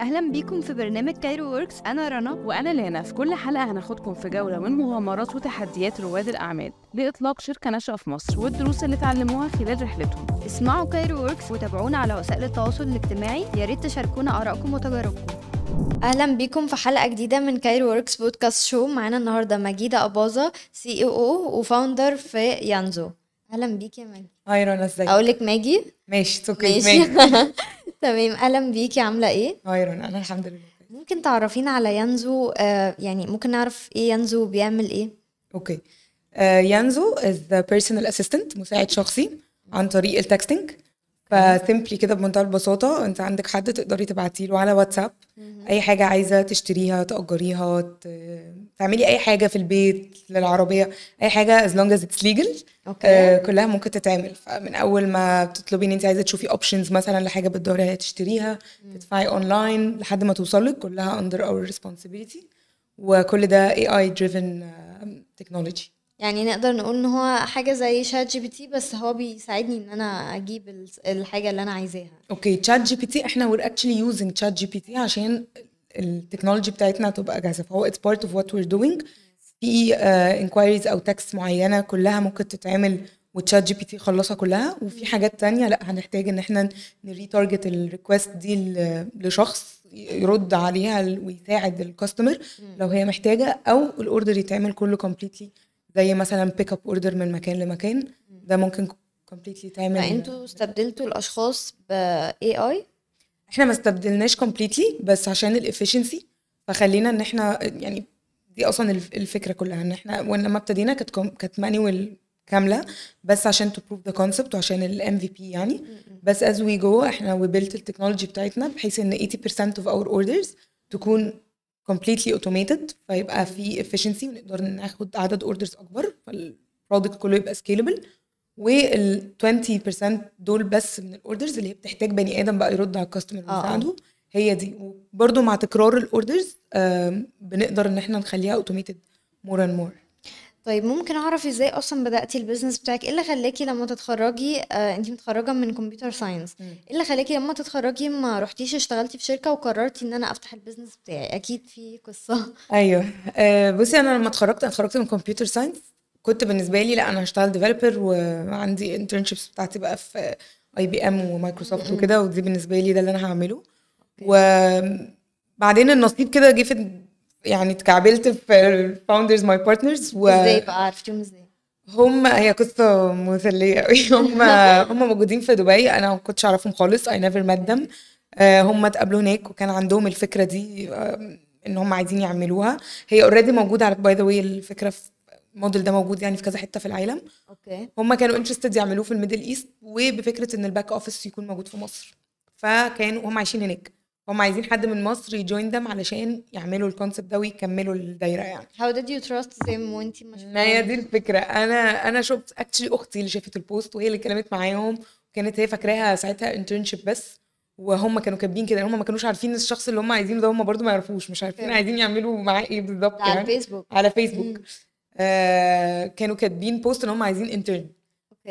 أهلا بيكم في برنامج Cairo Works أنا رنا. وأنا لانا في كل حلقة هناخدكم في جولة من مغامرات وتحديات رواد الأعمال لإطلاق شركة ناشئة في مصر والدروس اللي اتعلموها خلال رحلتهم. اسمعوا Cairo Works وتابعونا على وسائل التواصل الاجتماعي. يا ريت تشاركونا آرائكم وتجاربكم. أهلا بيكم في حلقة جديدة من Cairo Works podcast show معانا النهارده مجيدة أباظة Co-Founder في yanzo. أهلا بيكي يا ماجي Hi رنا إزيك؟ أقول لك ماجي ماشي it's okay ماشي. تمام. أهلا بيكي. عاملة إيه؟ Hi رنا أنا الحمد لله. ممكن تعرفينا على yanzo. آه يعني ممكن نعرف إيه yanzo بيعمل إيه؟ Okay. آه، yanzo is personal assistant مساعد شخصي عن طريق ال texting ف simply كده بمنتهى البساطة انت عندك حد تقدري تبعتي له على واتساب. أي حاجة عايزة تشتريها تأجريها ت- تعملي أي حاجة في البيت للعربية أي حاجة as long as it's legal okay. آه، كلها ممكن تتعمل. فمن أول ما تطلبي إن انت عايزة تشوفي options مثلا لحاجة بتدوري عليها تشتريها تدفعي اونلاين لحد ما توصلك كلها under our responsibility. وكل ده AI driven uh, technology. يعني نقدر نقول إن هو حاجة زي ChatGPT بس هو بيساعدني إن أنا أجيب ال- الحاجة اللي أنا عايزاها. Okay ChatGPT إحنا we're actually using ChatGPT عشان ال technology بتاعتنا تبقى جاهزة. فهو it's part of what we're doing. في inquiries أو text معينة كلها ممكن تتعمل و ChatGPT يخلصها كلها. وفي حاجات تانية لأ هنحتاج إن إحنا ن retarget ال request دي ل- لشخص يرد عليها ويساعد ال customer لو هي محتاجة أو ال order يتعمل كله completely زي مثلا pick up order من مكان لمكان ده ممكن completely تتعمل. فانتوا استبدلتوا الأشخاص ب اي إحنا ما استبدلناش completely بس عشان ال efficiency فخلينا ان إحنا يعني دي أصلا الف- الفكرة كلها ان إحنا ولما ابتدينا كانت كانت manual كاملة بس عشان to prove the concept وعشان ال MVP يعني. بس as we go إحنا we built ال technology بتاعتنا بحيث إن 80% of our orders تكون completely automated فيبقى في efficiency ونقدر ناخد عدد orders أكبر فال product كله يبقى scalable. وال 20% دول بس من ال orders اللي هي بتحتاج بني آدم بقى يرد على ال customer آه. ويساعده. هي دي. وبرده مع تكرار ال orders بنقدر إن إحنا نخليها automated more and more طيب ممكن أعرف إزاي أصلا بدأتي البيزنس بتاعك؟ إيه اللي خلاكي لما تتخرجي؟ آه أنتي متخرجة من computer science إيه اللي خلاكي لما تتخرجي ما رحتيش اشتغلتي في شركة وقررتي إن أنا أفتح ال business بتاعي؟ أكيد في قصة. أيوه. آه، بصي أنا لما اتخرجت اتخرجت من computer science كنت بالنسبة لي لا أنا هشتغل developer وعندي internships بتاعتي بقى في اي بي ام ومايكروسوفت وكده ودي بالنسبة لي ده اللي أنا هعمله. وبعدين النصيب كده جه في يعني اتكعبلت في founders my partners إزاي بقى؟ عرفتيهم إزاي؟ هم هي قصة مسلية قوي هم هم موجودين في دبي. أنا ما كنتش أعرفهم خالص. Never met them. آه، هم اتقابلوا هناك وكان عندهم الفكرة دي إن هم عايزين يعملوها. هي already موجودة على by the way الفكرة في الموديل ده موجود يعني في كذا حتة في العالم. أوكي. هم كانوا interested يعملوه في الميدل إيست وبفكرة إن ال back office يكون موجود في مصر. فكانوا هم عايشين هناك. هم عايزين حد من مصر يـ join them علشان يعملوا ال concept ده ويكملوا الدايرة يعني. How did you trust them وانتي ما ما هي دي؟ الفكرة. أنا أنا شفت actually أختي اللي شافت ال post وهي اللي اتكلمت معاهم كانت هي فاكراها ساعتها internship بس وهم كانوا كاتبين كده. هم ما كانوش عارفين الشخص اللي هم عايزينه ده هم برضو ما يعرفوش. مش عارفين. عايزين يعملوا معاه إيه بالظبط على يعني. الفيسبوك على فيسبوك آه كانوا كاتبين post إن هم عايزين intern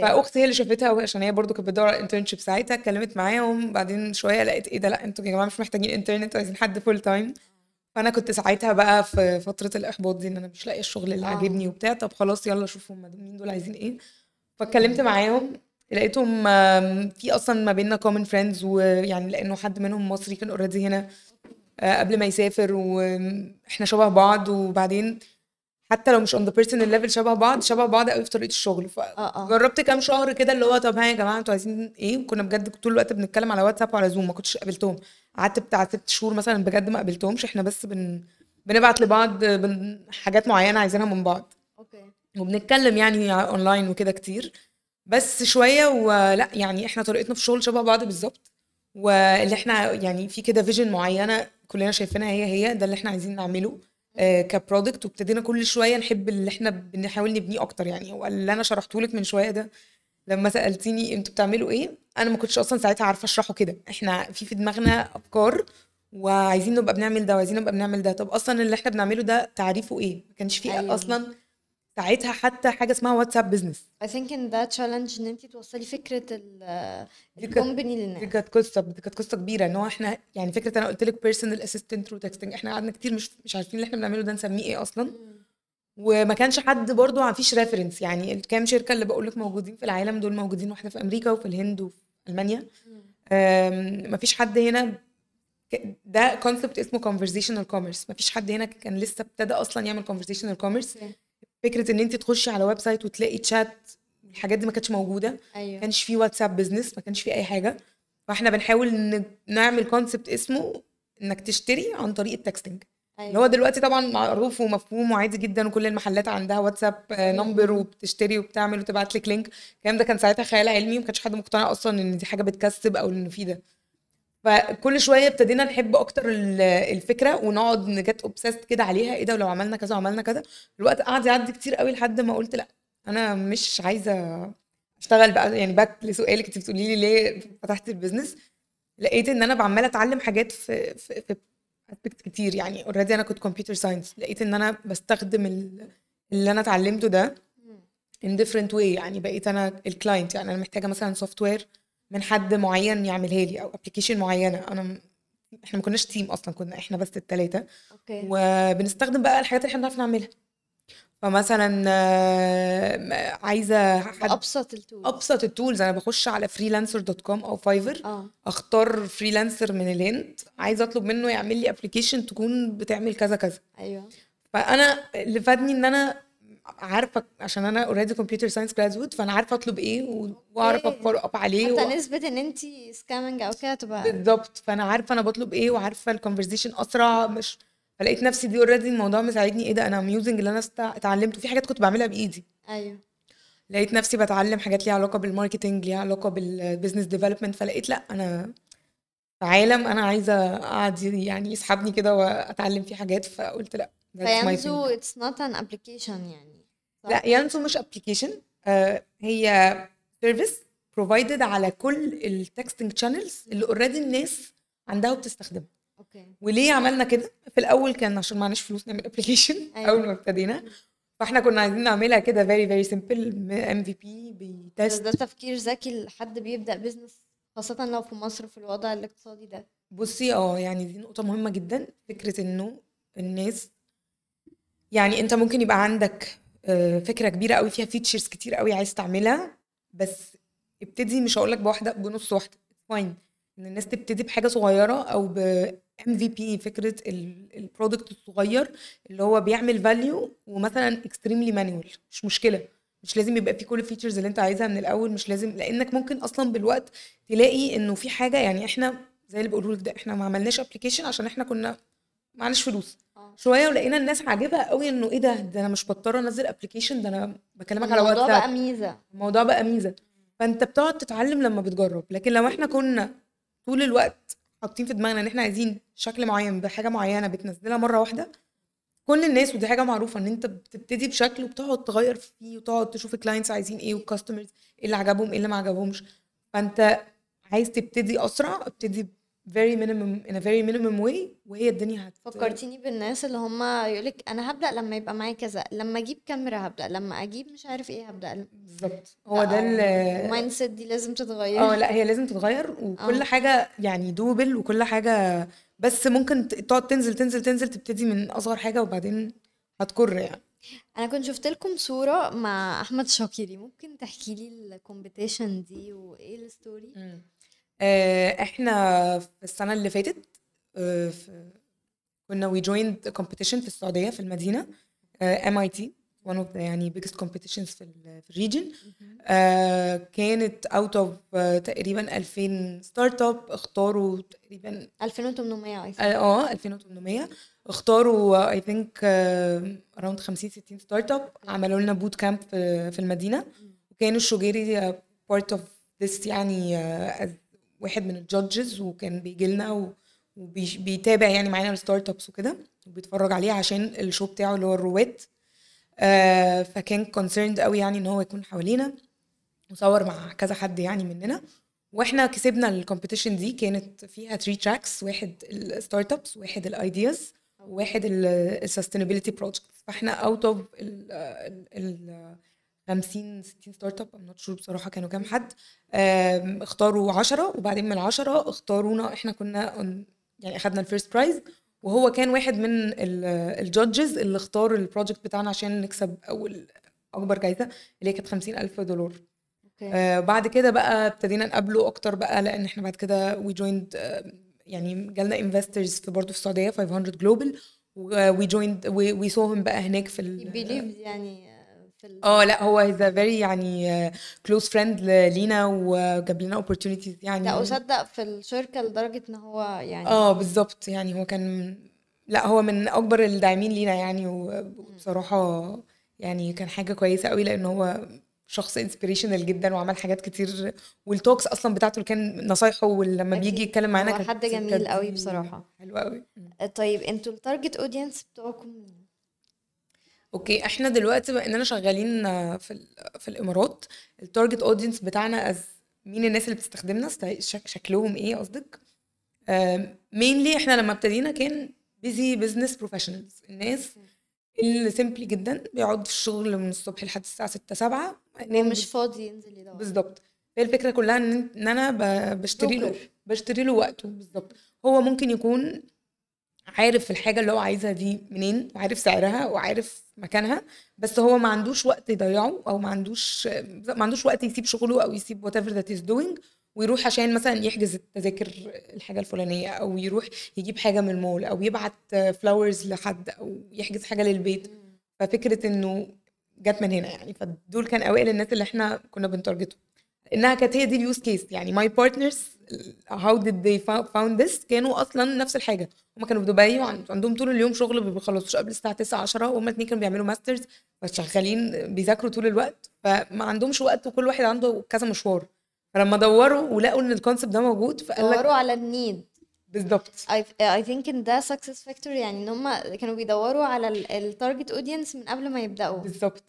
فأختي هي اللي شافتها عشان هي برضو كانت بتدور على internship ساعتها اتكلمت معاهم بعدين شوية لقيت إيه ده لأ أنتوا يا جماعة مش محتاجين intern أنتوا عايزين حد full time فأنا كنت ساعتها بقى في فترة الإحباط دي إن أنا مش لاقية الشغل اللي آه. عاجبني وبتاع. طب خلاص يلا شوفوا مين دول عايزين إيه. فاتكلمت معاهم لقيتهم في أصلا ما بيننا common friends ويعني لأنه حد منهم مصري كان already هنا آه، قبل ما يسافر وإحنا شبه بعض. وبعدين حتى لو مش on the personal level شبه بعض شبه بعض قوي في طريقة الشغل. آه. فجربت كام شهر كده اللي هو طب ها يا جماعة أنتوا عايزين إيه؟ وكنا بجد طول الوقت بنتكلم على واتساب وعلى زوم ما كنتش قابلتهم. قعدت بتاع ست شهور مثلا بجد ما قابلتهمش. إحنا بس بن بنبعت لبعض بن... حاجات معينة عايزينها من بعض. أوكي. وبنتكلم يعني اونلاين وكده كتير. بس شوية ولا يعني إحنا طريقتنا في الشغل شبه بعض بالظبط. واللي إحنا يعني في كده vision معينة كلنا شايفينها هي هي ده اللي إحنا عايزين نعمله. آه، ك product وابتدينا كل شوية نحب اللي إحنا بنحاول نبنيه أكتر يعني. هو اللي أنا شرحته لك من شوية ده لما سألتيني أنتوا بتعملوا إيه أنا ما كنتش أصلا ساعتها عارفة أشرحه كده. إحنا في في دماغنا أفكار وعايزين نبقى بنعمل ده وعايزين نبقى بنعمل ده. طب أصلا اللي إحنا بنعمله ده تعريفه إيه؟ ما كانش فيه أيوة. أصلا ساعتها حتى حاجة اسمها واتساب بزنس I think in that challenge إن انت توصلي دي كانت- ال company دي للناس. كانت قصة دي كانت قصة كبيرة. إن هو إحنا يعني فكرة أنا قلت لك personal assistant through texting إحنا قعدنا كتير مش مش عارفين اللي إحنا بنعمله ده نسميه إيه أصلا. وما كانش حد برضه ما فيش reference يعني الكام شركة اللي بقول لك موجودين في العالم دول موجودين واحدة في أمريكا وفي الهند وفي ألمانيا. ما فيش حد هنا ده concept اسمه conversational commerce. ما فيش حد هنا كان لسه ابتدى أصلا يعمل commerce. أوكي. فكرة إن أنت تخشي على website وتلاقي تشات الحاجات دي ما كانتش موجودة. ما أيوه. كانش في واتساب business ما كانش في أي حاجة. فإحنا بنحاول نعمل concept اسمه إنك تشتري عن طريق ال texting اللي هو دلوقتي طبعا معروف ومفهوم وعادي جدا وكل المحلات عندها واتساب number وبتشتري وبتعمل وتبعت لك link الكلام ده كان ساعتها خيال علمي وما كانش حد مقتنع أصلا إن دي حاجة بتكسب أو انه في ده. فكل شوية ابتدينا نحب أكتر ال- الفكرة ونقعد ن get obsessed كده عليها. إيه ده؟ ولو عملنا كذا وعملنا كذا. الوقت قعد يعدي كتير قوي لحد ما قلت لا أنا مش عايزة أشتغل بقى. يعني back لسؤالك أنت بتقولي لي ليه فتحت ال business لقيت إن أنا بعملة أتعلم حاجات في في, في aspects كتير. يعني already أنا كنت computer science لقيت إن أنا بستخدم ال- اللي أنا اتعلمته ده in different way. يعني بقيت أنا ال client يعني أنا محتاجة مثلا software من حد معين يعملها لي أو application معينة. أنا إحنا ما كناش team أصلا كنا إحنا بس الثلاثه أوكي. وبنستخدم بقى الحاجات اللي إحنا بنعرف نعملها. فمثلا آه، عايزة حد أبسط ال tool أبسط ال tools أنا بخش على freelancer dot com أو فايفر آه. أختار freelancer من الهند عايزة أطلب منه يعمل لي application تكون بتعمل كذا كذا. أيوه. فأنا اللي فادني إن أنا عارفة عشان أنا already computer science graduate فأنا عارفة أطلب إيه و- وأعرف. أ follow up عليه و... حتى نسبة إن أنت scamming أو كده تبقى بالظبط فأنا عارفة أنا بطلب إيه وعارفة ال conversation أسرع مش فلقيت نفسي دي already الموضوع مساعدني. إيه ده؟ أنا am using اللي أنا اتعلمته. في حاجات كنت بعملها بإيدي. أيوه. لقيت نفسي بتعلم حاجات ليها علاقة بال marketing ليها علاقة بال business development فلقيت لأ أنا في عالم أنا عايزة أقعد يعني يسحبني كده وأتعلم فيه حاجات فقلت لأ فيانزو. it's not an application يعني؟ لا يانزو مش application هي service provided على كل ال texting channels اللي already الناس عندها وبتستخدمها. أوكي. وليه عملنا كده؟ في الأول كان عشان معناش فلوس نعمل application أيوة. أول ما ابتدينا. فإحنا كنا عايزين نعملها كده very very simple M V P بت test. ده تفكير ذكي لحد بيبدأ business خاصة لو في مصر في الوضع الاقتصادي ده. بصي آه يعني دي نقطة مهمة جدا فكرة إنه الناس يعني أنت ممكن يبقى عندك فكرة كبيرة قوي فيها features كتير قوي عايز تعملها بس ابتدي مش هقولك بواحدة بنص واحدة. fine إن الناس تبتدي بحاجة صغيرة أو ب MVP فكرة ال product الصغير اللي هو بيعمل value ومثلا extremely manual مش مشكلة. مش لازم يبقى فيه كل ال features اللي أنت عايزها من الأول. مش لازم لأنك ممكن أصلا بالوقت تلاقي إنه في حاجة يعني إحنا زي اللي بيقولوا لك ده إحنا ما عملناش application عشان إحنا كنا معناش فلوس. آه. شوية ولقينا الناس عاجبها قوي انه إيه ده؟ ده أنا مش بضطر انزل application ده أنا بكلمك على الموضوع واتساب. بقى ميزة. الموضوع بقى ميزة. فانت بتقعد تتعلم لما بتجرب. لكن لو إحنا كنا طول الوقت حاطين في دماغنا ان إحنا عايزين شكل معين بحاجة معينة بتنزلها مرة واحدة كل الناس ودي حاجة معروفة ان انت بتبتدي بشكل وبتقعد تغير فيه وتقعد تشوف ال clients عايزين إيه وال customers إيه اللي عجبهم إيه اللي ما عجبهمش. فانت عايز تبتدي أسرع ابتدي very minimum in a very minimum way وهي الدنيا هت فكرتيني بالناس اللي هم يقولك أنا هبدأ لما يبقى معايا كذا لما أجيب كاميرا هبدأ لما أجيب مش عارف إيه هبدأ. بالظبط. هو ده ال- المايند سيت دي لازم تتغير. آه لا هي لازم تتغير وكل آه. حاجة يعني doable وكل حاجة بس ممكن تقعد تنزل تنزل تنزل تبتدي من أصغر حاجة وبعدين هتكبر يعني. أنا كنت شفت لكم صورة مع أحمد الشقيري ممكن تحكي لي ال competition دي وإيه ال story إحنا في السنة اللي فاتت آه، كنا joined a competition في السعودية في المدينة MIT one of the يعني biggest competitions في ال في ال region كانت out of آه، تقريبا 2000 startup اختاروا تقريبا 2800 اي آه 2800 اختاروا I think around 50 60 startup عملوا لنا boot camp في في المدينة. وكان الشقيري part of this يعني آه، as واحد من ال judges وكان بيجي لنا وبيتابع يعني معانا ال startups وكده وبيتفرج عليها عشان ال show بتاعه اللي هو الرواد. آه، فكان concerned قوي يعني إن هو يكون حوالينا. وصور مع كذا حد يعني مننا. وإحنا كسبنا ال competition دي كانت فيها 3 tracks واحد ال startups واحد ال ideas وواحد ال sustainability project فاحنا out of 50 60 startup I'm not sure بصراحة كانوا كام حد. اختاروا 10 وبعدين من العشرة اختارونا إحنا كنا يعني أخدنا ال first prize وهو كان واحد من ال judges اللي اختار ال project بتاعنا عشان نكسب أول أكبر جايزة اللي هي كانت 50 ألف دولار. أوكي. آه بعد كده بقى ابتدينا نقابله أكتر بقى لأن إحنا بعد كده وي جويند يعني جالنا انفسترز في برضه في السعودية 500 جلوبال وي جويند وي سوهم بقى هناك في believes يعني آه، في ال... آه لأ هو هيز فيري يعني كلوز فريند لينا وجاب لنا opportunities يعني لأ وصدق في الشركة لدرجة إن هو يعني آه بالظبط يعني هو كان لأ هو من أكبر الداعمين لينا يعني وبصراحة يعني كان حاجة كويسة قوي لأن هو شخص inspirational جدا وعمل حاجات كتير وال talks أصلا بتاعته كان نصايحه ولما. بيجي يتكلم معانا هو كانت- حد جميل قوي دي بصراحة. حلوة قوي آه، طيب أنتوا ال target audience بتوعكم؟ أوكي إحنا دلوقتي بقى اننا شغالين في ال- في الإمارات. ال target audience بتاعنا as مين الناس اللي بتستخدمنا شكلهم إيه قصدك؟ mainly إحنا لما ابتدينا كان busy business professionals الناس اللي simply جدا بيقعد في الشغل من الصبح لحد الساعة 6 7 هو مش فاضي ينزل يدور. بالظبط هي الفكرة كلها إن إن أنا بشتري له. بشتري له وقته بالظبط هو ممكن يكون عارف الحاجة اللي هو عايزها دي منين وعارف سعرها وعارف مكانها بس هو ما عندوش وقت يضيعه أو ما عندوش ما عندوش وقت يسيب شغله أو يسيب whatever that he's doing ويروح عشان مثلا يحجز التذاكر الحاجة الفلانية أو يروح يجيب حاجة من المول أو يبعت flowers لحد أو يحجز حاجة للبيت. ففكرة إنه جت من هنا يعني. فدول كان أوائل الناس اللي إحنا كنا بنتارجتهم إنها كانت هي دي ال use case يعني. my partners how did they found this كانوا أصلا نفس الحاجة. هم كانوا في دبي وعندهم طول اليوم شغل ما بيخلصوش قبل الساعة 9 10 وهم الاثنين كانوا بيعملوا masters فشغالين بيذاكروا طول الوقت فما عندهمش وقت وكل واحد عنده كذا مشوار. فلما دوروا ولقوا إن ال concept ده موجود فقال لك دوروا على ال need بالظبط I think ان ده success factor يعني إن هم كانوا بيدوروا على ال target audience من قبل ما يبدأوا. بالظبط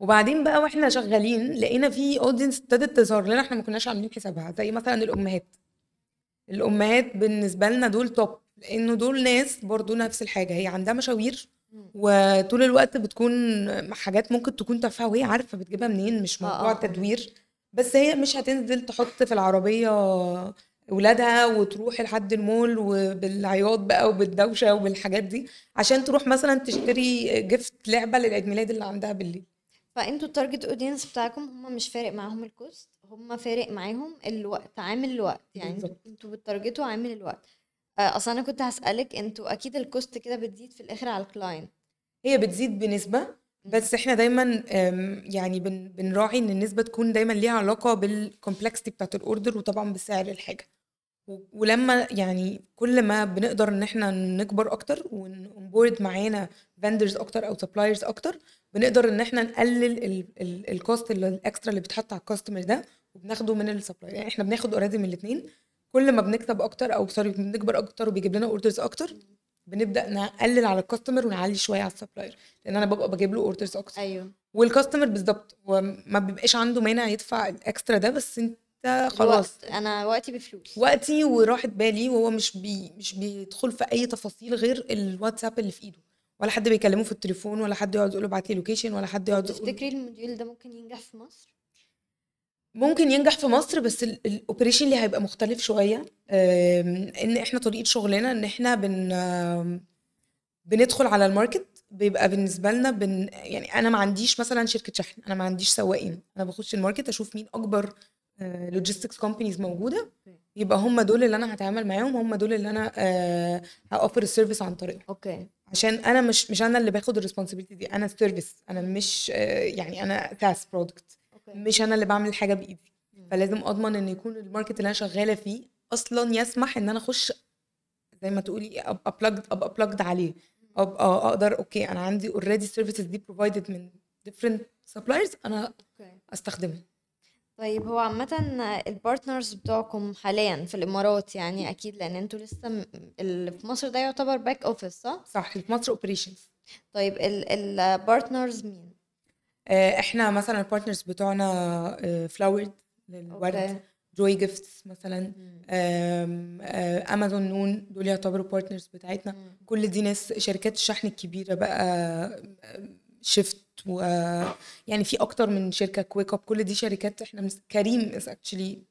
وبعدين بقى وإحنا شغالين لقينا في audience ابتدت تظهر لنا إحنا ما كناش عاملين حسابها زي مثلا الأمهات. الأمهات بالنسبة لنا دول top لأنه دول ناس برضو نفس الحاجة هي عندها مشاوير وطول الوقت بتكون حاجات ممكن تكون تافهة وهي عارفة بتجيبها منين مش آه، موضوع آه. تدوير بس هي مش هتنزل تحط في العربية ولادها وتروح لحد المول وبالعياط بقى وبالدوشة وبالحاجات دي عشان تروح مثلا تشتري gift لعبة للعيد ميلاد اللي عندها بالليل. فانتوا ال target audience بتاعكم هم مش فارق معاهم ال cost هم فارق معاهم الوقت عامل الوقت. يعني. أنتوا بتارجتوا عامل الوقت. آه، أصلا أنا كنت هسألك أنتوا أكيد ال cost كده بتزيد في الآخر على ال client هي بتزيد بنسبة بس إحنا دايما يعني بن بنراعي إن النسبة تكون دايما ليها علاقة بال complexity بتاعت ال order وطبعا بسعر الحاجة. و- ولما يعني كل ما بنقدر إن إحنا نكبر أكتر ون board معانا vendors أكتر أو suppliers أكتر بنقدر إن إحنا نقلل ال cost ال extra اللي بيتحط على ال customer ده وبناخده من ال supplier يعني إحنا بناخد already من الاثنين كل ما بنكسب أكتر أو sorry بنكبر أكتر وبيجيب لنا orders أكتر بنبدأ نقلل على ال customer ونعلي شوية على ال supplier لأن أنا ببقى بجيب له orders أكتر. أيوه. وال customer بالظبط هو ما بيبقاش عنده مانع يدفع ال extra ده بس انت خلاص. الوقت أنا وقتي بفلوس. وقتي وراحة بالي وهو مش بي مش بيدخل في أي تفاصيل غير الواتساب اللي في إيده. ولا حد بيكلمه في التليفون ولا حد يقعد يقول له ابعت لي location ولا حد يقعد يقول تفتكري الموديول ده ممكن ينجح في مصر؟ ممكن ينجح في مصر بس ال operation اللي هيبقى مختلف شوية. إن إحنا طريقة شغلنا إن إحنا بن بندخل على ال market بيبقى بالنسبة لنا بن يعني أنا ما عنديش مثلا شركة شحن أنا ما عنديش سواقين. أنا بخش ال market أشوف مين أكبر logistics companies موجودة. يبقى هم دول اللي أنا هتعامل معاهم هم دول اللي أنا هأوفر ال service عن طريقهم okay. عشان أنا مش مش أنا اللي باخد ال responsibility دي أنا ال service أنا مش آه، يعني أنا SaaS product مش أنا اللي بعمل الحاجة بإيدي. فلازم أضمن إن يكون ال market اللي أنا شغالة فيه أصلا يسمح إن أنا أخش زي ما تقولي ابقى plugged ابقى plugged عليه. ابقى أقدر okay أنا عندي already ال services دي provided من different suppliers أنا أستخدمها. طيب هو عامة ال partners بتوعكم حاليا في الإمارات يعني أكيد لأن أنتوا لسه م- اللي في مصر ده يعتبر back office صح؟ صح في مصر operations طيب ال partners مين؟ إحنا مثلا ال partners بتوعنا فلاورد للورد okay. جوي جيفتس مثلا آم، آه، امازون نون دول يعتبروا partners بتاعتنا. كل دي ناس شركات الشحن الكبيرة بقى شيفت و يعني في أكتر من شركة كويك اب كل دي شركات إحنا مس... كريم is actually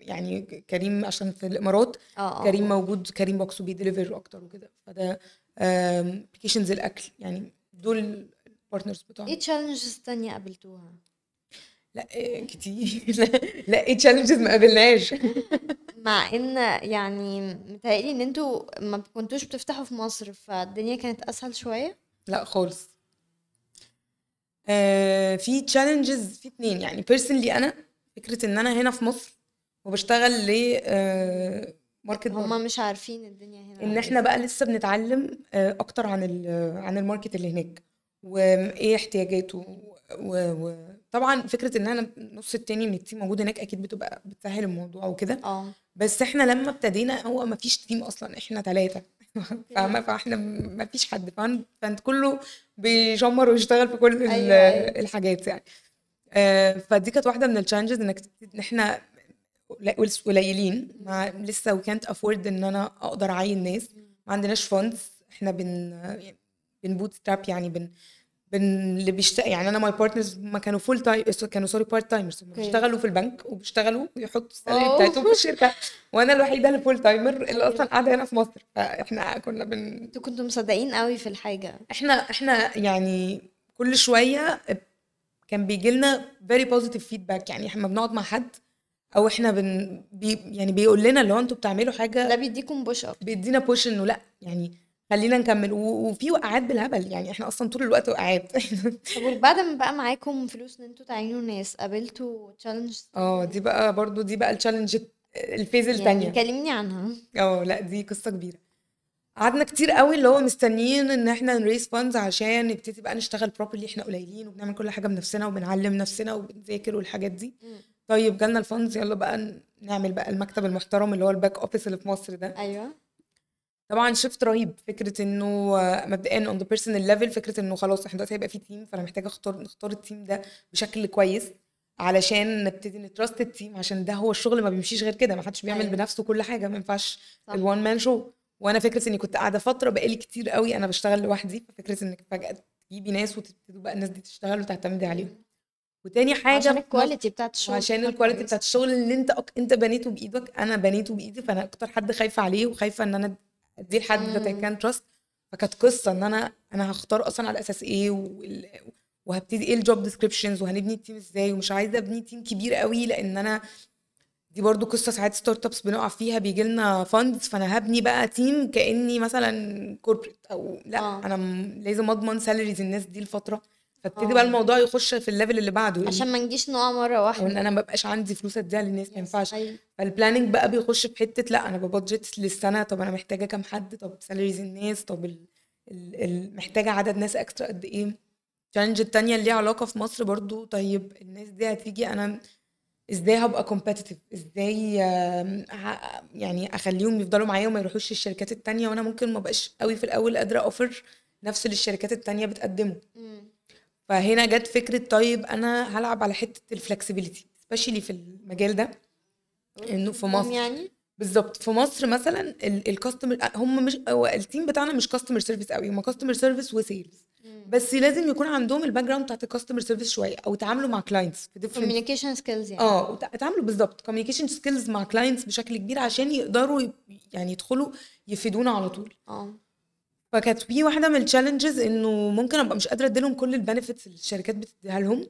يعني كريم عشان في الإمارات. آه كريم موجود كريم بوكس وبي deliver أكتر وكده. فده applications الأكل. يعني دول ال partners بتوعنا. إيه challenges تانية قابلتوها؟ لا كتير. لا, إيه challenges ما قابلناش. مع إن يعني متهيألي إن أنتوا ما كنتوش بتفتحوا في مصر فالدنيا كانت أسهل شوية؟ لا خالص. آه في challenges في اتنين يعني. personally أنا فكرة إن أنا هنا في مصر وبشتغل ل آه market بره. هما مش عارفين الدنيا هنا إن إحنا بقى لسه بنتعلم آه، أكتر عن عن ال market اللي هناك وايه احتياجاته وطبعا فكرة إن أنا النص التاني من ال team موجود هناك أكيد بتبقى بتسهل الموضوع وكده. آه. بس إحنا لما ابتدينا هو ما فيش team أصلا إحنا ثلاثة فاهمة؟ فاحنا ما فيش حد فان- فانت كله بيشمر ويشتغل في كل أيوة، أيوة. الحاجات يعني. آه، فدي كانت واحدة من ال challenges إنك إن إحنا قل- قليلين. مع لسه وكانت afford إن أنا أقدر أعين ناس ما عندناش funds إحنا بن يعني بن bootstrap يعني بن بن اللي بيشتغل يعني أنا my partners ما كانوا full time كانوا sorry part timers. بيشتغلوا في البنك وبيشتغلوا ويحطوا ال salary. بتاعتهم في الشركة. وأنا الوحيدة اللي full timer اللي أصلا قاعدة هنا في مصر. فإحنا كنا بن أنتوا كنتوا مصدقين قوي في الحاجة. إحنا إحنا يعني كل شوية كان بيجي لنا very positive feedback. يعني إحنا بنقعد مع حد أو إحنا بن بي يعني بيقول لنا اللي هو أنتوا بتعملوا حاجة ده بيديكم push up بيدينا push إنه لأ. يعني خلينا نكمل. و- وفي وقعات بالهبل يعني إحنا أصلا طول الوقت وقعات. طب وبعد ما بقى معاكم فلوس ان أنتوا تعينوا ناس قابلتوا challenge آه دي بقى برضو دي بقى ال challenge ال phase يعني التانية. كلمني عنها. آه لا دي قصة كبيرة. قعدنا كتير قوي اللي هو مستنيين إن إحنا ن raise funds عشان نبتدي بقى نشتغل properly إحنا قليلين وبنعمل كل حاجة بنفسنا وبنعلم نفسنا وبنذاكر والحاجات دي. طيب جالنا ال funds يلا بقى نعمل بقى المكتب المحترم اللي هو ال back office اللي في مصر ده. أيوه. طبعا shift رهيب فكرة إنه مبدئيا on the personal level فكرة إنه خلاص إحنا دلوقتي هيبقى في team فأنا محتاجة اختار نختار ال team ده بشكل كويس علشان نبتدي ن trust ال team عشان ده هو الشغل ما بيمشيش غير كده ما حدش بيعمل أيوة. بنفسه كل حاجة ما ينفعش. ال one man show وأنا فكرة إني كنت قاعدة فترة بقالي كتير قوي أنا بشتغل لوحدي ففكرة إنك فجأة تجيبي ناس وتبتدوا بقى الناس دي تشتغل وتعتمدي عليهم وتاني حاجة عشان ال quality بتاعت الشغل تكون ال quality. بتاعت الشغل اللي أنت أك... أنت بنيته بإيدك أنا بنيته بإيدي فأنا أكتر حد خايفة عليه وخايفة إن أنا اديه لحد that I مم. can trust فكانت قصة إن أنا أنا هختار أصلا على أساس إيه وال... وهبتدي إيه ال job descriptions وهنبني ال team إزاي ومش عايزة أبني team كبير قوي لأن أنا دي برضو قصة ساعات startups بنقع فيها بيجي لنا funds فأنا هبني بقى team كأني مثلا corporate أو لأ آه. أنا لازم أضمن salaries الناس دي لفتره فابتدي. بقى الموضوع يخش في ال level اللي بعده عشان ما نجيش نقع مرة أو ان واحدة أنا ما بقاش عندي فلوس أديها للناس ما ينفعش أيوة. فال planning بقى بيخش في حتة لأ أنا بب budget للسنة طب أنا محتاجة كام حد طب salaries الناس طب ال... ال... ال... محتاجة عدد ناس extra قد إيه ال challenge التانية اللي ليها علاقة في مصر برضو طيب الناس دي هتيجي أنا إزاي هبقى competitive إزاي يعني أخليهم يفضلوا معايا وما يروحوش الشركات التانية وأنا ممكن ما بقاش قوي في الأول قادرة أوفر نفس اللي الشركات التانية بتقدمه. فهنا جت فكرة طيب أنا هلعب على حتة ال flexibility especially في المجال ده. إنه في مصر. يعني؟ بالظبط. في مصر مثلا ال customer هم مش هو ال team بتاعنا مش customer service قوي هم customer service و sales بس لازم يكون عندهم ال background بتاعت ال customer service شوية أو يتعاملوا مع clients في communication skills يعني. آه اتعاملوا بالظبط. communication skills مع clients بشكل كبير عشان يقدروا يعني يدخلوا يفيدونا على طول. آه. فكانت في واحدة من ال challenges إنه ممكن أبقى مش قادرة أديلهم كل ال benefits اللي الشركات بتديها لهم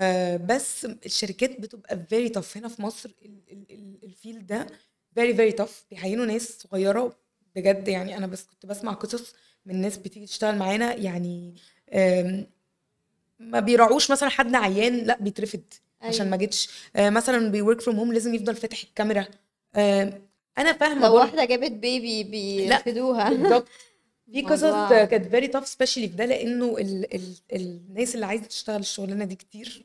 آه بس الشركات بتبقى very tough. هنا في مصر ال field ده very very tough. بيعينوا ناس صغيرة بجد يعني أنا بس كنت بسمع قصص من ناس بتيجي تشتغل معانا يعني ما بيراعوش مثلا حد عيان لأ بيترفد عشان أيوة. ما جيتش. آه، مثلا بي work from home لازم يفضل فاتح الكاميرا. آه، أنا فاهمة لو. واحدة جابت baby بيرفدوها. بالظبط في قصص كانت very tough especially في ده لأنه ال ال الناس اللي عايزة تشتغل الشغلانة دي كتير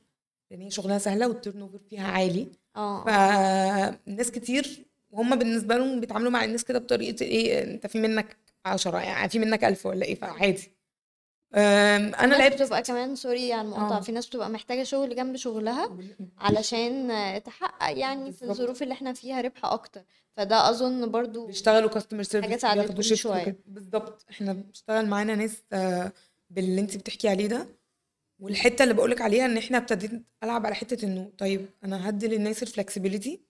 لأن هي شغلانه سهلة وال turnover فيها عالي. آه. فناس كتير وهم بالنسبة لهم بيتعاملوا مع الناس كده بطريقة إيه أنت في منك عشرة يعني في منك ألف ولا إيه فعادي. أنا لعبت بتبقى كمان sorry على المقاطعة آه. في ناس بتبقى محتاجة شغل جنب شغلها علشان آه، تحقق يعني في الظروف اللي إحنا فيها ربح أكتر. فده أظن برضو بيشتغلوا customer service بياخدوا وكده. بالظبط. إحنا بنشتغل معانا ناس آه، باللي انت بتحكي عليه ده. والحتة اللي بقولك عليها إن إحنا ابتديت ألعب على حتة إنه طيب أنا هدي للناس ال flexibility.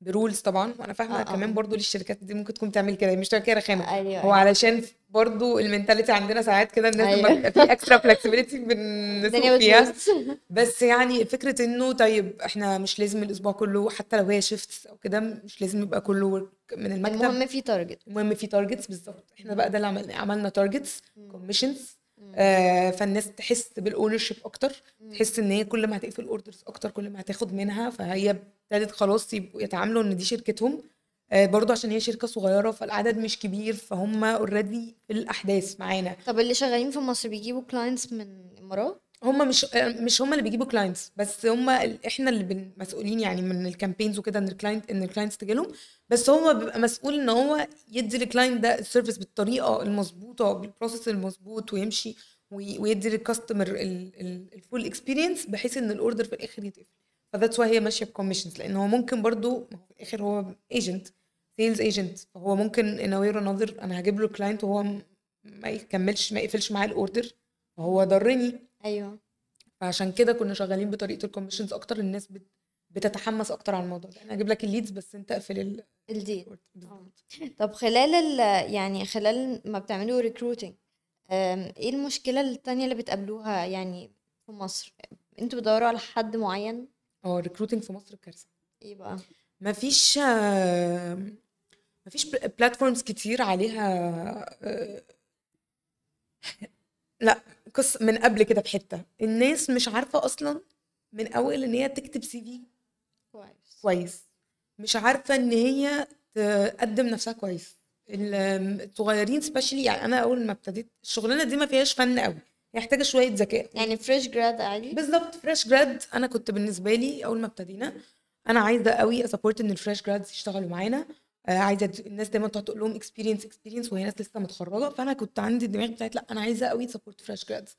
ب rules طبعا وأنا آه فاهمه كمان آه برضو ليه الشركات دي ممكن تكون بتعمل كده مش كده رخامة. أيوه هو أيوه علشان برضو ال mentality عندنا ساعات كده الناس أيوه. بيبقى في extra flexibility بنسوق فيها. بس يعني فكرة إنه طيب إحنا مش لازم الأسبوع كله حتى لو هي shifts أو كده مش لازم يبقى كله من المكتب. المهم في target المهم في targets بالظبط. إحنا بقى ده اللي عملنا عملنا targets commissions. آه فالناس تحس بال ownership أكتر. تحس إن هي كل ما هتقفل orders أكتر كل ما هتاخد منها فهي ابتدت خلاص يبقوا يتعاملوا إن دي شركتهم. آه برضو عشان هي شركة صغيرة فالعدد مش كبير فهم already في الأحداث معانا. طب اللي شغالين في مصر بيجيبوا clients من الامارات هم مش مش هم اللي بيجيبوا clients بس هم إحنا اللي مسؤولين يعني من ال campaigns وكده إن ال client إن ال clients تجي لهم بس هو بيبقى مسؤول إن هو يدي لل client ده ال service بالطريقة المظبوطة بال process المظبوط ويمشي وي- ويدي لل customer ال full experience بحيث إن ال order في الآخر يتقفل. ف that's why هي ماشية ب commissions لأن هو ممكن برضو في الآخر هو agent sales agent فهو ممكن ان وير انذر أنا هجيب له كلاينت وهو ما يكملش ما يقفلش معاه ال order فهو ضرني. أيوه. فعشان كده كنا شغالين بطريقة ال commissions أكتر الناس بت... بتتحمس أكتر على الموضوع ده. أنا هجيب لك ال leads بس أنت اقفل ال... ال deal. آه. طب خلال ال يعني خلال ما بتعملوا recruiting إيه المشكلة التانية اللي بتقابلوها يعني في مصر؟ أنتوا بتدوروا على حد معين؟ آه ال recruiting في مصر كارثه إيه بقى؟ مفيش آه، مفيش platforms كتير عليها آه، لا. قصة من قبل كده بحته الناس مش عارفة أصلا من أول إن هي تكتب CV كويس. كويس. مش عارفة إن هي تقدم نفسها كويس. ال- الصغيرين especially يعني أنا أول ما ابتديت الشغلانة دي ما فيهاش فن قوي. محتاجة شوية ذكاء. يعني fresh grad عادي؟ بالظبط fresh grad أنا كنت بالنسبة لي أول ما ابتدينا أنا عايزة قوي support إن ال fresh grads يشتغلوا معانا. عايزة د- الناس دايما تقعد تقول لهم experience experience وهي ناس لسه متخرجة. فأنا كنت عندي الدماغ بتاعت لا أنا عايزة قوي support fresh grads.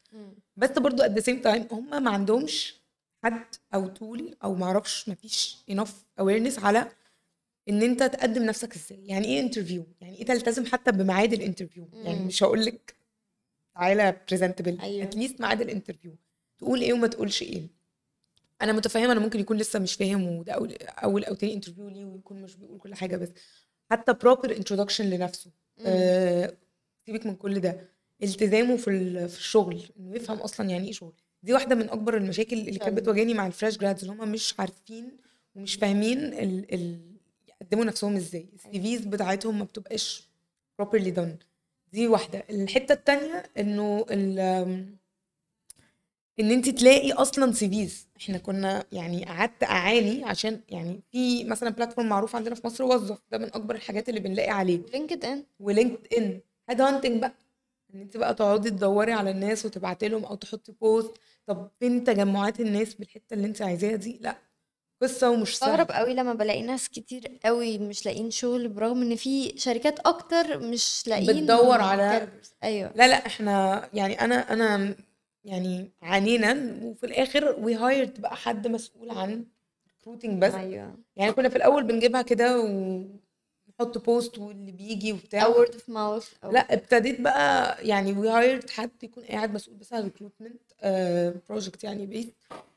بس برضو at the same time هم ما عندهمش حد أو tool أو ما أعرفش ما فيش enough awareness على إن أنت تقدم نفسك إزاي. يعني إيه interview يعني إيه تلتزم حتى بميعاد ال interview يعني. مش هقول لك تعالى presentable أيوه. at least ميعاد ال interview تقول إيه وما تقولش إيه. أنا متفهمة أنا ممكن يكون لسه مش فاهم وده أول أول أو تاني interview ليه ويكون مش بيقول كل حاجة بس. حتى proper introduction لنفسه. آه، سيبك من كل ده. التزامه في في الشغل إنه يفهم أصلا يعني إيه شغل. دي واحدة من أكبر المشاكل اللي كانت. بتواجهني مع ال fresh grads اللي هم مش عارفين ومش فاهمين ال ال يقدموا نفسهم إزاي. ال CVs بتاعتهم ما بتبقاش properly done. دي واحدة. الحتة التانية إنه إن أنت تلاقي أصلا CVs. إحنا كنا يعني قعدت أعاني عشان يعني في مثلا platform معروف عندنا في مصر وظف. ده من أكبر الحاجات اللي بنلاقي عليه. LinkedIn و LinkedIn head hunting بقى. إن أنت بقى تقعدي تدوري على الناس وتبعتي لهم أو تحطي post طب فين تجمعات الناس بالحتة اللي أنت عايزاها دي؟ لا. قصة ومش سهلة. بستغرب قوي لما بلاقي ناس كتير قوي مش لاقيين شغل برغم إن في شركات أكتر مش لاقيين بتدور على-. أيوه. لا لا إحنا يعني أنا أنا يعني عانينا وفي الآخر we hired بقى حد مسؤول عن recruiting بس. أيوه. يعني كنا في الأول بنجيبها كده ونحط post واللي بيجي وبتاع. أو of mouth. أو لا ابتديت بقى يعني we hired حد يكون قاعد مسؤول بس عن recruitment project يعني بي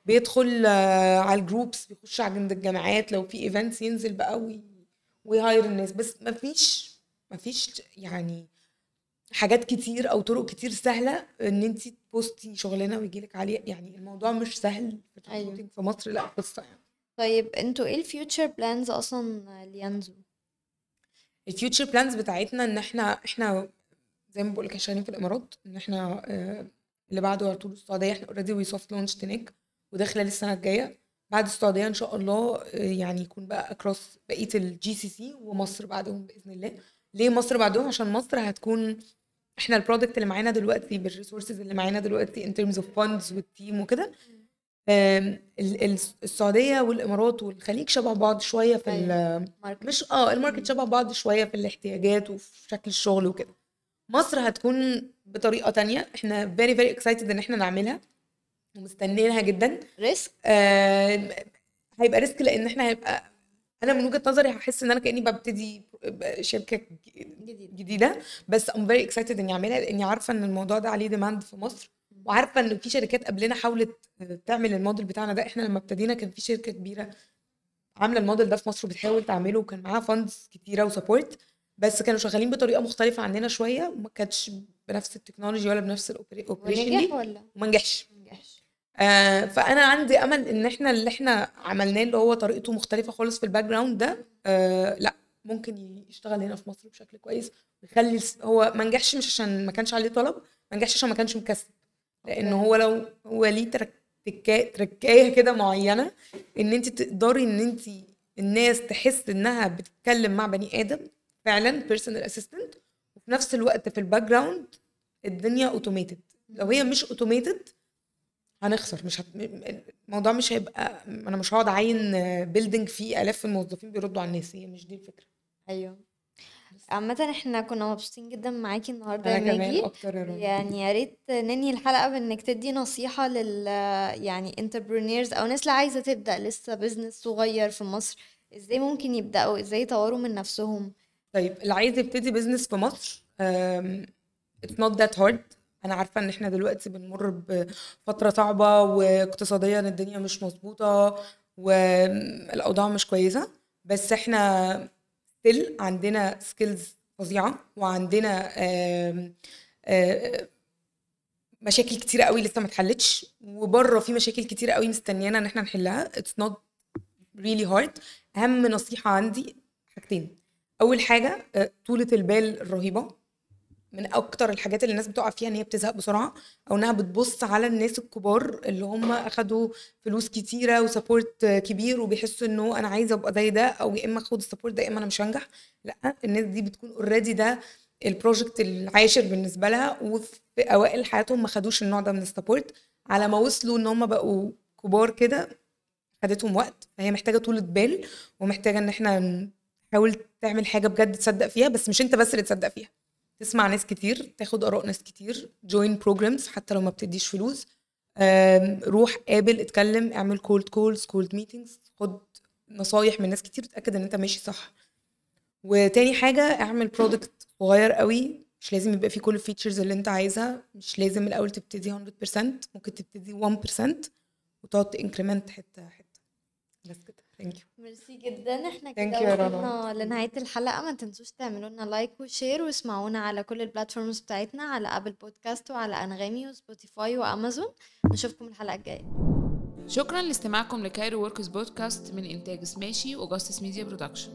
بيدخل آه، على ال groups بيخش عند الجامعات. لو في events ينزل بقى وي وي hire الناس. بس ما فيش ما فيش يعني حاجات كتير أو طرق كتير سهلة إن أنت تبوستي شغلانة ويجي لك عليه يعني الموضوع مش سهل في أيوة. في مصر لأ قصة يعني. طيب أنتوا إيه ال future plans أصلا ليانزو؟ ال future plans بتاعتنا إن إحنا إحنا زي ما بقول لك شغالين في الإمارات إن إحنا آه، اللي بعده على طول السعودية. إحنا already we soft launch هناك وده خلال السنة الجايه بعد السعودية إن شاء الله آه، يعني يكون بقى across بقية ال GCC ومصر بعدهم بإذن الله. ليه مصر بعدهم؟ عشان مصر هتكون إحنا ال product اللي معانا دلوقتي بال resources اللي معانا دلوقتي in terms of funds وال team وكده. السعودية والإمارات والخليج شبه بعض شوية في ال- market مش آه ال market شبه بعض شوية في الاحتياجات وفي شكل الشغل وكده. مصر هتكون بطريقة تانية. إحنا very very excited إن إحنا نعملها. ومستنيينها جدا. risk آه هيبقى risk لأن إحنا هيبقى أنا من وجهة نظري هحس إن أنا كأني ببتدي شركة جديد جديدة. بس I'm very excited إني أعملها لأني عارفة إن الموضوع ده عليه demand في مصر. وعارفة إن في شركات قبلنا حاولت تعمل الموديل بتاعنا ده. إحنا لما ابتدينا كان في شركة كبيرة عاملة الموديل ده في مصر وبتحاول تعمله وكان معاها funds كتيرة و support بس كانوا شغالين بطريقة مختلفة عننا شوية وما كانتش بنفس ال technology ولا بنفس ال operation دي. وما نجحش ما نجحش. آه فأنا عندي أمل إن إحنا اللي إحنا عملناه اللي هو طريقته مختلفة خالص في ال background ده آه لأ ممكن يشتغل هنا في مصر بشكل كويس ويخلي هو ما نجحش مش عشان ما كانش عليه طلب ما نجحش عشان ما كانش مكسب لأن. هو لو هو ليه تركاية كده معينة إن أنت تقدري إن أنت الناس تحس إنها بتتكلم مع بني آدم فعلا personal assistant وفي نفس الوقت في ال background الدنيا automated لو هي مش automated هنخسر. مش هت... الموضوع مش هيبقى أنا مش هقعد اعين building فيه آلاف الموظفين بيردوا على الناس. هي مش دي الفكرة. أيوه. عامة إحنا كنا مبسوطين جدا معاكي النهارده أنا يا كمان أكتر يا يعني يا ريت ننهي الحلقة بإنك تدي نصيحة لل يعني entrepreneurs أو ناس اللي عايزة تبدأ لسه business صغير في مصر. إزاي ممكن يبدأوا؟ إزاي يطوروا من نفسهم؟ طيب اللي عايز يبتدي business في مصر it's not that hard. أنا عارفة إن إحنا دلوقتي بنمر بفترة صعبة واقتصاديا الدنيا مش مظبوطة والأوضاع مش كويسة بس إحنا still عندنا skills فظيعة وعندنا مشاكل كتيرة قوي لسه ما اتحلتش وبره في مشاكل كتيرة قوي مستنيانا إن إحنا نحلها. It's not really hard. أهم نصيحة عندي حاجتين. أول حاجة آه، طولة البال الرهيبة من أكتر الحاجات اللي الناس بتقع فيها إن هي بتزهق بسرعة أو إنها بتبص على الناس الكبار اللي هم أخدوا فلوس كتيرة و support كبير وبيحسوا إنه أنا عايزة أبقى زي ده أو يا إما أخد ال support ده يا إما أنا مش هنجح. لأ الناس دي بتكون already ده ال project العاشر بالنسبة لها وفي أوائل حياتهم ما خدوش النوع ده من ال support على ما وصلوا إن هم بقوا كبار كده خدتهم وقت. فهي محتاجة طولة بال ومحتاجة إن إحنا نحاول تعمل حاجة بجد تصدق فيها بس مش أنت بس اللي تصدق فيها. تسمع ناس كتير تاخد آراء ناس كتير join programs حتى لو ما بتديش فلوس. روح قابل اتكلم اعمل cold calls cold meetings خد نصايح من ناس كتير اتأكد ان انت ماشي صح. وتاني حاجة اعمل product صغير قوي مش لازم يبقى فيه كل ال features اللي انت عايزها مش لازم الأول تبتدي 100% ممكن تبتدي 1% وتقعد ت increment حتة حتة. بس كده. thank you ميرسي جدا. إحنا كده. وصلنا لنهاية الحلقة. ما تنسوش تعملوا لنا like و share واسمعونا على كل ال platforms بتاعتنا على ابل بودكاست وعلى أنغامي وسبوتيفاي وامازون نشوفكم الحلقة الجاية. شكرا لاستماعكم لكايرو وركس بودكاست من إنتاج سماشي وجاستس ميديا برودكشن